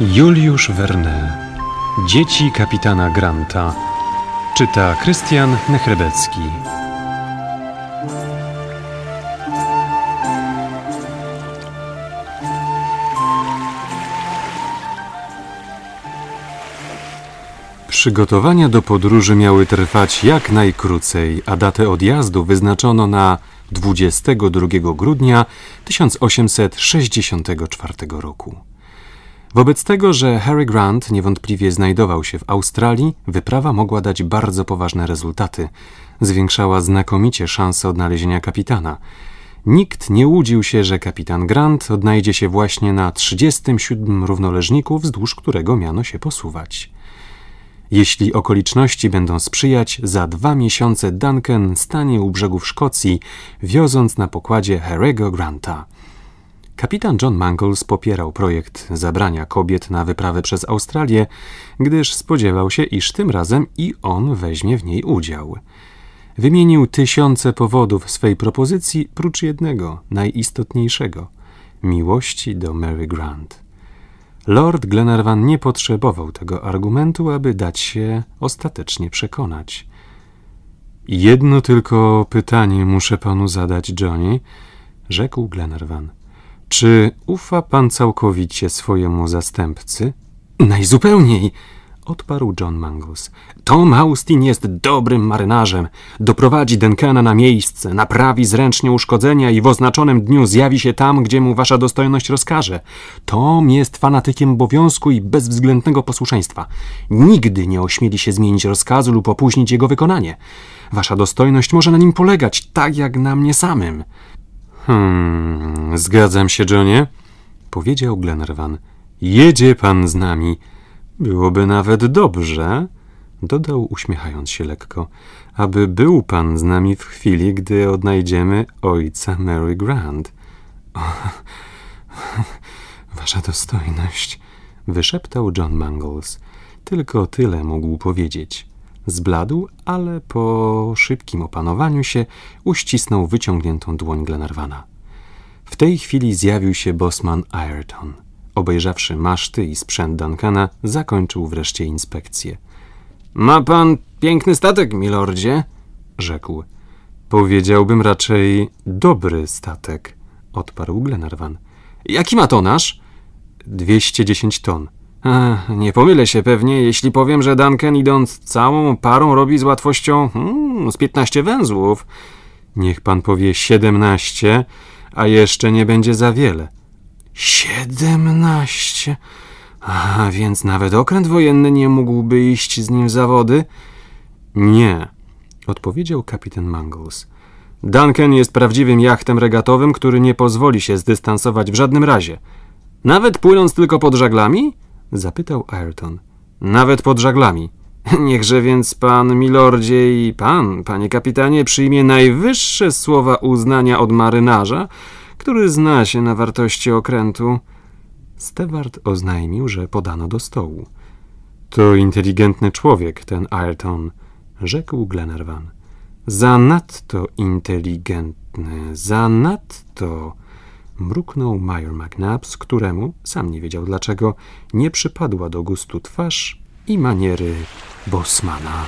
Juliusz Verne Dzieci kapitana Granta. Czyta Krystian Nechrebecki. Przygotowania do podróży miały trwać jak najkrócej, a datę odjazdu wyznaczono na 22 grudnia 1864 roku. Wobec tego, że Harry Grant niewątpliwie znajdował się w Australii, wyprawa mogła dać bardzo poważne rezultaty. Zwiększała znakomicie szanse odnalezienia kapitana. Nikt nie łudził się, że kapitan Grant odnajdzie się właśnie na 37 równoleżniku, wzdłuż którego miano się posuwać. Jeśli okoliczności będą sprzyjać, za dwa miesiące Duncan stanie u brzegów Szkocji, wioząc na pokładzie Harry'ego Granta. Kapitan John Mangles popierał projekt zabrania kobiet na wyprawę przez Australię, gdyż spodziewał się, iż tym razem i on weźmie w niej udział. Wymienił tysiące powodów swej propozycji, prócz jednego, najistotniejszego miłości do Mary Grant. Lord Glenarvan nie potrzebował tego argumentu, aby dać się ostatecznie przekonać. Jedno tylko pytanie muszę panu zadać, Johnny, rzekł Glenarvan. Czy ufa pan całkowicie swojemu zastępcy? Najzupełniej, odparł John Mangles. Tom Austin jest dobrym marynarzem. Doprowadzi Denkana na miejsce, naprawi zręcznie uszkodzenia i w oznaczonym dniu zjawi się tam, gdzie mu wasza dostojność rozkaże. Tom jest fanatykiem obowiązku i bezwzględnego posłuszeństwa. Nigdy nie ośmieli się zmienić rozkazu lub opóźnić jego wykonanie. Wasza dostojność może na nim polegać, tak jak na mnie samym. Hmm, zgadzam się, Johnie, powiedział Glenarvan. Jedzie pan z nami. Byłoby nawet dobrze, dodał uśmiechając się lekko, aby był pan z nami w chwili, gdy odnajdziemy ojca Mary Grant. O, wasza dostojność, wyszeptał John Mangles. Tylko tyle mógł powiedzieć. Zbladł, ale po szybkim opanowaniu się uścisnął wyciągniętą dłoń Glenarvana. W tej chwili zjawił się bosman Ayrton. Obejrzawszy maszty i sprzęt Duncana, zakończył wreszcie inspekcję. Ma pan piękny statek, milordzie? rzekł. Powiedziałbym raczej dobry statek, odparł Glenarvan. Jaki ma tonaż? Dwieście dziesięć ton. Nie pomylę się pewnie, jeśli powiem, że Duncan idąc całą parą robi z łatwością hmm, z piętnaście węzłów. Niech pan powie siedemnaście, a jeszcze nie będzie za wiele. Siedemnaście. A więc nawet okręt wojenny nie mógłby iść z nim w zawody? Nie, odpowiedział kapitan Mangles. Duncan jest prawdziwym jachtem regatowym, który nie pozwoli się zdystansować w żadnym razie. Nawet płynąc tylko pod żaglami? Zapytał Ayrton. Nawet pod żaglami. Niechże więc pan, milordzie i pan, panie kapitanie, przyjmie najwyższe słowa uznania od marynarza, który zna się na wartości okrętu. Stewart oznajmił, że podano do stołu. To inteligentny człowiek, ten Ayrton, rzekł Glenarvan. Zanadto inteligentny, zanadto mruknął Major McNabbs, któremu, sam nie wiedział dlaczego, nie przypadła do gustu twarz i maniery Bosmana.